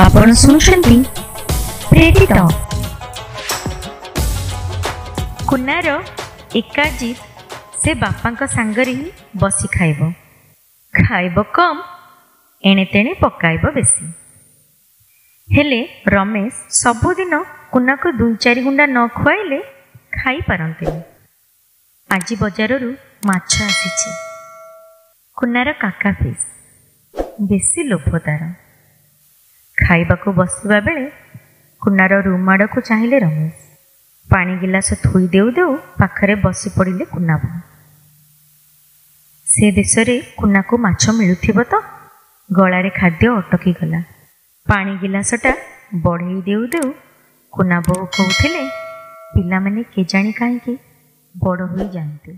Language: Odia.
ଆପଣ ଶୁଣୁଛନ୍ତି ପ୍ରେରିତ। କୁନାର ଏକାଜିତ ସେ ବାପାଙ୍କ ସାଙ୍ଗରେ ହିଁ ବସି ଖାଇବ। ଖାଇବ କମ୍ ଏଣେ ତେଣେ ପକାଇବ ବେଶୀ। ହେଲେ ରମେଶ ସବୁଦିନ କୁନାକୁ ଦୁଇ ଚାରି ଗୁଣ୍ଡା ନ ଖୁଆଇଲେ ଖାଇପାରନ୍ତିନି। ଆଜି ବଜାରରୁ ମାଛ ଆସିଛି। କୁନାର କାକା ଫିସ୍ ବେଶୀ ଲୋଭ ତାର ଖାଇବାକୁ ବସିବା ବେଳେ କୁନାର ରୁମ୍ ଆଡ଼କୁ ଚାହିଁଲେ ରମେଶ। ପାଣି ଗିଲାସ ଥୋଇ ଦେଉ ଦେଉ ପାଖରେ ବସି ପଡ଼ିଲେ କୁନାବୁ ସେ ଦେଶରେ କୁନାକୁ ମାଛ ମିଳୁଥିବ ତ? ଗଳାରେ ଖାଦ୍ୟ ଅଟକିଗଲା। ପାଣି ଗିଲାସଟା ବଢ଼େଇ ଦେଉ ଦେଉ କୁନା ବୋଉ କହୁଥିଲେ ପିଲାମାନେ କେଜାଣି କାହିଁକି ବଡ଼ ହୋଇଯାଆନ୍ତି